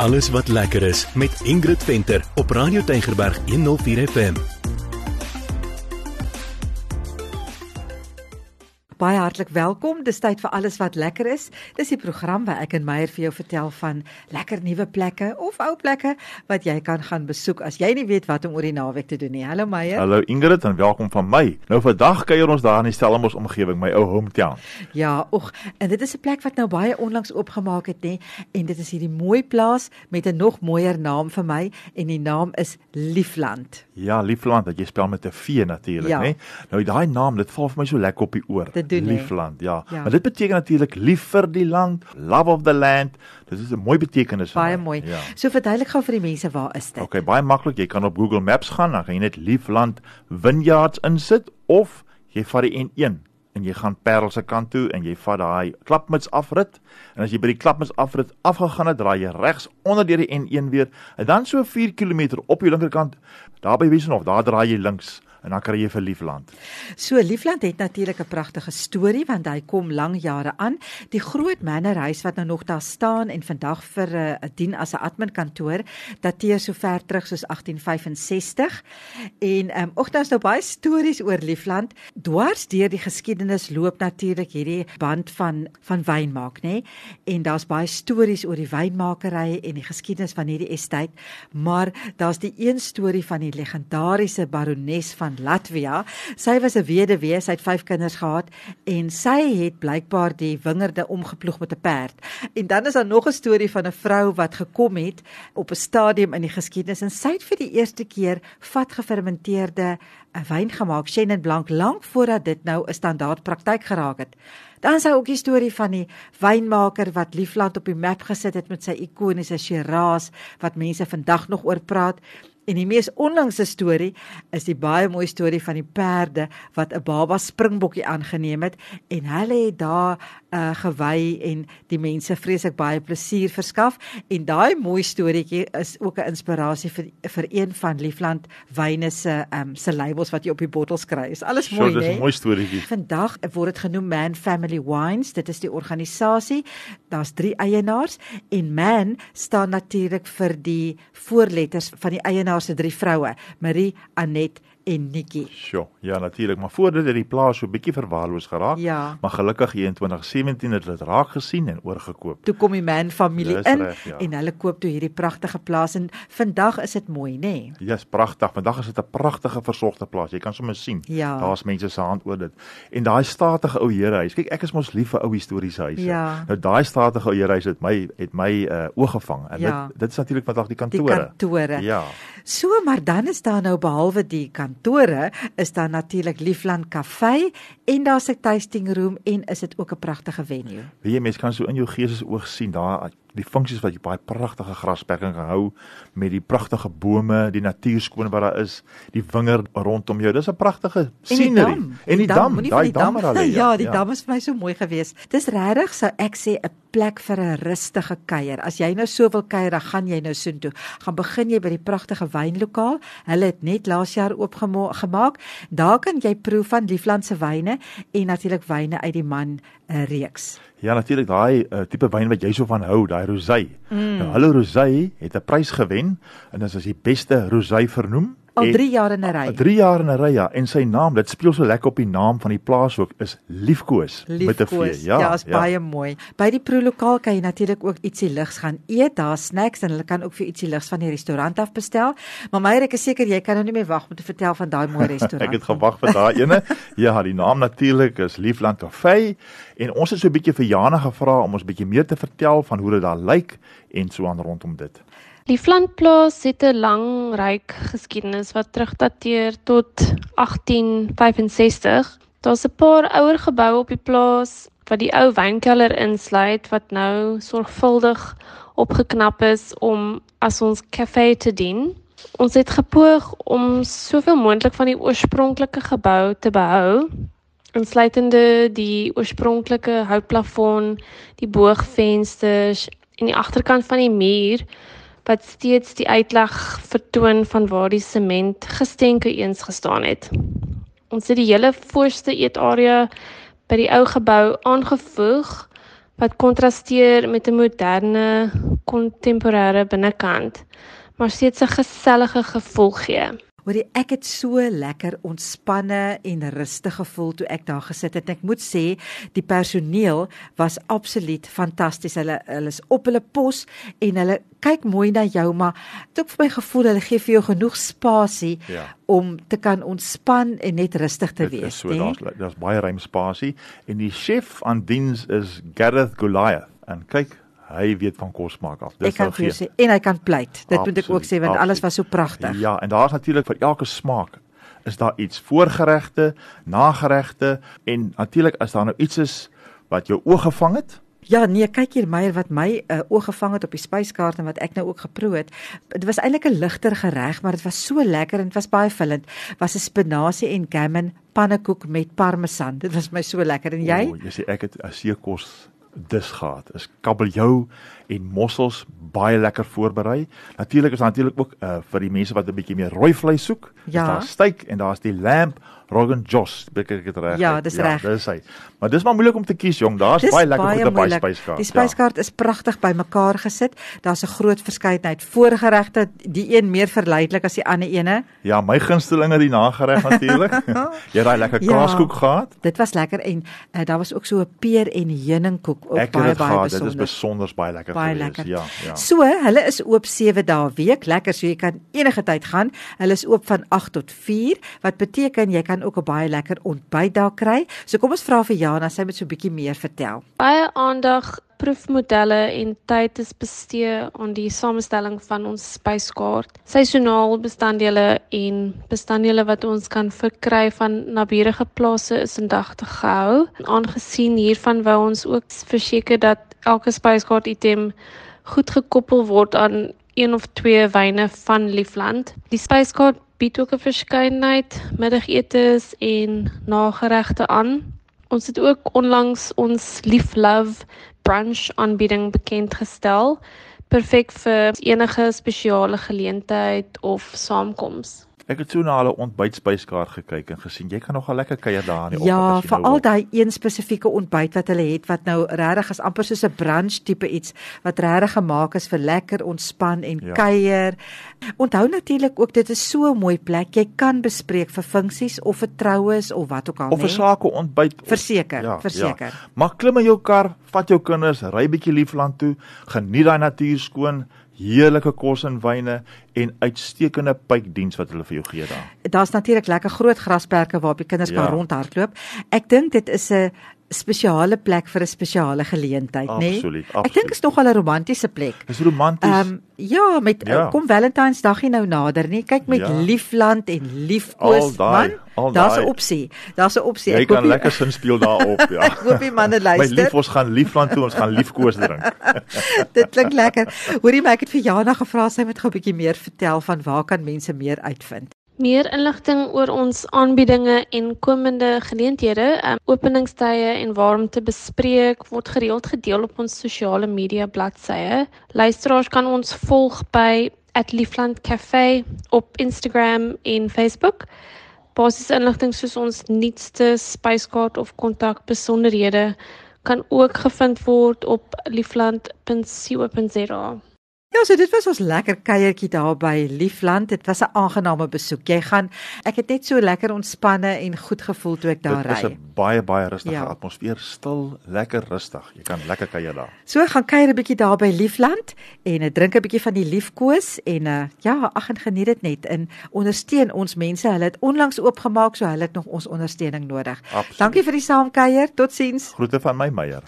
Alles wat lekker is met Ingrid Venter op Radio Tygerberg 104 FM. Baie hartlik welkom. Dis tyd vir alles wat lekker is. Dis die program waar ek en Meyer vir jou vertel van lekker nuwe plekke of ou plekke wat jy kan gaan besoek as jy nie weet wat om oor die naweek te doen nie. Hallo Meyer. Hallo Ingrid en welkom van my. Nou vandag kuier ons daar in die Stellenbosch omgewing, my ou hometown. Ja, oeg, en dit is 'n plek wat nou baie onlangs oopgemaak het, nê? En dit is hierdie mooi plaas met 'n nog mooier naam vir my en die naam is Liefland. Ja, Liefland, wat jy spel met 'n V natuurlik, Ja. nê? Nou daai naam, dit val vir my so lekker op die oor. Dit doen, hè? Liefland, ja. Ja. Maar dit beteken natuurlik lief vir die land, love of the land. Dit is 'n mooi betekenis vir Baie my. mooi. Ja. So verduidelik gou vir die mense waar is dit? Okay, baie maklik. Jy kan op Google Maps gaan, dan gaan jy net Liefland Vineyards insit of jy vat die N1 en jy gaan Parel se kant toe en jy vat daai klapmuts afrit en as jy by die klapmuts afrit afgegaan het, draai jy regs onder deur die N1 weer en dan so 4 km op jou linkerkant daar by Wiesenhof, daar draai jy links en dan kry jy vir Liefland. So Liefland het natuurlik 'n pragtige storie want hy kom lang jare aan. Die groot mannerhuis wat nou nog daar staan en vandag vir 'n uh, dien as 'n adminkantoor dateer so ver terug soos 1865. En ehm um, ook daar's nou baie stories oor Liefland. Dwars deur die geskiedenis loop natuurlik hierdie band van van wynmaak, nê? En daar's baie stories oor die wynmakery en die geskiedenis van hierdie estate, maar daar's die een storie van die legendariese barones van Latvia. Sy was 'n weduwee, sy het 5 kinders gehad en sy het blykbaar die wingerde omgeploeg met 'n perd. En dan is daar nog 'n storie van 'n vrou wat gekom het op 'n stadium in die geskiedenis en sy het vir die eerste keer vat gefermenteerde eh, wyn gemaak, Chenin Blanc, lank voordat dit nou 'n standaard praktyk geraak het. Dan is daar ook die storie van die wynmaker wat Liefland op die map gesit het met sy ikoniese Shiraz wat mense vandag nog oor praat. En die mees onlangse storie is die baie mooi storie van die perde wat 'n baba springbokkie aangeneem het en hulle het daar uh, gewy en die mense vreeslik baie plesier verskaf en daai mooi storieetjie is ook 'n inspirasie vir vir een van Liefland wyne se um, se labels wat jy op die bottels kry. Is alles mooi, so, dis né? 'n mooi storieetjie. Vandag word dit genoem Man Family Wines. Dit is die organisasie. Daar's 3 eienaars en Man staan natuurlik vir die voorletters van die eienaars se drie vroue, Marie, Anet en Nikki. Sjoe, ja natuurlik, maar voor dit die plaas so bietjie verwaarloos geraak. Ja. Maar gelukkig hier in 2017 het dit raak gesien en oorgekoop. Toe kom die Man familie Dis in reg, ja. en hulle koop toe hierdie pragtige plaas en vandag is dit mooi, nê? Nee? Ja, is pragtig. Vandag is dit 'n pragtige versorgde plaas. Jy kan sommer sien. Ja. Daar's mense se hand oor dit. En daai statige ou herehuis. Kyk, ek is mos lief vir ou historiese huise. Ja. Nou daai statige ou herehuis het my het my uh, oog gevang. En Ja. dit dit is natuurlik vandag die Die kantore. kantore. Ja. So, maar dan is daar nou behalwe die kantore, is daar natuurlik Liefland Kafee en daar's 'n tasting room en is dit ook 'n pragtige venue. Weet jy, mense kan so in jou geesesoog sien daar die funksies wat jy baie pragtige grasperking kan hou met die pragtige bome, die natuur skoon wat daar is, die wingerd rondom jou. Dis 'n pragtige En die scenery. dam, En die dam, moenie van daai die dam. dam wat daar lê. Ja, die dam is vir my so mooi geweest. Dis regtig sou ek sê 'n plek vir 'n rustige kuier. As jy nou so wil kuier, dan gaan jy nou soontoe. Gaan begin jy by die pragtige wynlokaal. Hulle het net laas jaar oopgemaak. Daar kan jy proe van Liefland se wyne en natuurlik wyne uit die man uh, reeks. Ja, natuurlik daai uh, tipe wyn wat jy so van hou, daai rosé. Mm. Nou, hulle rosé het 'n prys gewen en dit is as die beste rosé vernoem. Al En- 3 jaar in 'n ry. 3 jaar in 'n ry ja en sy naam, dit speel so lekker op die naam van die plaas ook is Liefkoes, met 'n Liefkoos. V. Ja, ja, is baie mooi. By die proelokaal kan jy natuurlik ook ietsie ligs gaan eet. Daar's snacks en hulle kan ook vir ietsie ligs van die restaurant af bestel. Maar Meyer, ek is seker jy kan nou nie meer wag om te vertel van daai mooi restaurant. Ek het gewag vir daai ene. Ja, die naam natuurlik is Liefland Kafee en ons het so 'n bietjie vir Jana gevra om ons bietjie meer te vertel van hoe dit daar lyk en so aan rondom dit. Lieflandplaas het 'n lang ryk geskiedenis wat terugdateer tot 1865. Daar's 'n paar ouer geboue op die plaas wat die ou wynkelder insluit wat nou sorgvuldig opgeknap is om as ons kafee te dien. Ons het gepoog om soveel moontlik van die oorspronklike gebou te behou, insluitende die oorspronklike houtplafon, die boogvensters en die agterkant van die muur wat steeds die uitleg vertoon van waar die sement gestenke eens gestaan het. Ons het die hele voorste eetarea by die ou gebou aangevoeg wat kontrasteer met 'n moderne, kontemporêre binnekant, maar steeds 'n gesellige gevoel gee. Hoorie, ek het so lekker ontspanne en rustig gevoel toe ek daar gesit het. Ek moet sê, die personeel was absoluut fantasties. Hulle hulle is op hulle pos en hulle kyk mooi na jou, maar dit het vir my gevoel hulle gee vir jou genoeg spasie ja. om te kan ontspan en net rustig te dit wees, né? So daar's daar's baie ruim spasie en die chef aan diens is Gareth Goliath. En kyk, hy weet van kos maak af. Dis kan vir sê en hy kan pleit. Dit absoluut, moet ek ook sê want absoluut. alles was so pragtig. Ja, en daar's natuurlik vir elke smaak is daar iets voorgeregte, nageregte en natuurlik as daar nou iets is wat jou oog gevang het. Ja, nee, kyk hier Meyer wat my uh, oog gevang het op die spyskaart en wat ek nou ook geproe het. Dit was eintlik 'n ligter gereg, maar dit was so lekker en dit was baie vullend. Was 'n spinasie en gammon pannekoek met parmesan. Dit was my so lekker en jy? O, jy sê ek het 'n seekos dis gehad. Is kabeljou en mossels baie lekker voorberei. Natuurlik is daar natuurlik ook uh, vir die mense wat 'n bietjie meer rooi vleis soek. Ja. Daar's steak en daar's die lamb Rogan Josh, beker ek dit reg? Ja, dis ja, reg. Dis hy. Maar dis maar moeilik om te kies, jong. Daar's baie lekker goed op by spyskaart. Die spyskaart ja. is pragtig bymekaar gesit. Daar's 'n groot verskeidenheid voorgeregte, die een meer verleidelik as die ander ene. Ja, my gunstelinge die nagereg natuurlik. Jy het daai lekker ja, kaaskoek gehad? Dit was lekker en uh, daar was ook so 'n peer en heuningkoek ook ek baie baie besonder. Dit is besonder baie lekker baie gewees. Lekker. Ja, ja. So, hulle is oop 7 dae week, lekker, so jy kan enige tyd gaan. Hulle is oop van 8 tot 4, wat beteken jy kan ook 'n baie lekker ontbyt daar kry. So kom ons vra vir Jana, sy moet so 'n bietjie meer vertel. Baie aandag proefmodelle en tyd is bestee aan die samestelling van ons spyskaart. Seisonaal bestanddele en bestanddele wat ons kan verkry van naburige plase is indagte gehou. Aangesien hiervan wou ons ook verseker dat elke spyskaart item goed gekoppel word aan een of twee wyne van Liefland. Die spyskaart bied ook 'n verskeidenheid middagetes en nageregte aan. Ons het ook onlangs ons Lief Love brunch aanbieding bekend gestel, perfek vir enige spesiale geleentheid of saamkoms. Ek het so na hulle ontbytspyskaart gekyk en gesien jy kan nogal lekker kuier daar in die ja, oggend as jy nou Ja, veral daai een spesifieke ontbyt wat hulle het wat nou regtig is amper soos 'n brunch tipe iets wat regtig gemaak is vir lekker ontspan en ja. kuier. Onthou natuurlik ook dit is so 'n mooi plek. Jy kan bespreek vir funksies of vir troues of wat ook al, Of 'n sake ontbyt. Verseker, ja, verseker. Ja. Maar klim in jou kar, vat jou kinders, ry bietjie liefland toe, geniet daai natuur skoon heerlike kos en wyne en uitstekende pypdiens wat hulle vir jou gee daar. Daar's natuurlik lekker groot grasperke waarop die kinders ja. kan rondhardloop. Ek dink dit is 'n spesiale plek vir 'n spesiale geleentheid, nê? Nee? Absoluut, absoluut. Ek dink is nogal 'n romantiese plek. Dis romanties. Ehm um, ja, met ja. kom Valentynsdag hier nou nader, nê? Kyk met ja. liefland en liefkoos, man. Daar's 'n opsie. Daar's 'n opsie. Jy kan lekker sin speel daarop, ja. ek hoop die manne luister. My lief, ons gaan liefland toe, ons gaan liefkoos drink. Dit klink lekker. Hoorie, maar ek het vir Jana gevra sy moet gou 'n bietjie meer vertel van waar kan mense meer uitvind. Meer inligting oor ons aanbiedinge en komende geleenthede, um, openingstye en waar om te bespreek word gereeld gedeel op ons sosiale media bladsye. Luisteraars kan ons volg by @liefland cafe op Instagram en Facebook. Basiese inligting soos ons nuutste spyskaart of kontak besonderhede kan ook gevind word op liefland.co.za. Ja, so dit was ons lekker kuiertjie daar by Liefland. Dit was 'n aangename besoek. Jy gaan ek het net so lekker ontspanne en goed gevoel toe ek daar ry. Dit is 'n baie baie rustige ja. atmosfeer, stil, lekker rustig. Jy kan lekker kuier daar. So gaan kuier 'n bietjie daar by Liefland en 'n drink 'n bietjie van die liefkoos en uh ja, ag en geniet dit net en ondersteun ons mense. Hulle het onlangs oopgemaak, so hulle het nog ons ondersteuning nodig. Absoluut. Dankie vir die saamkuier. Totsiens. Groete van my Meyer.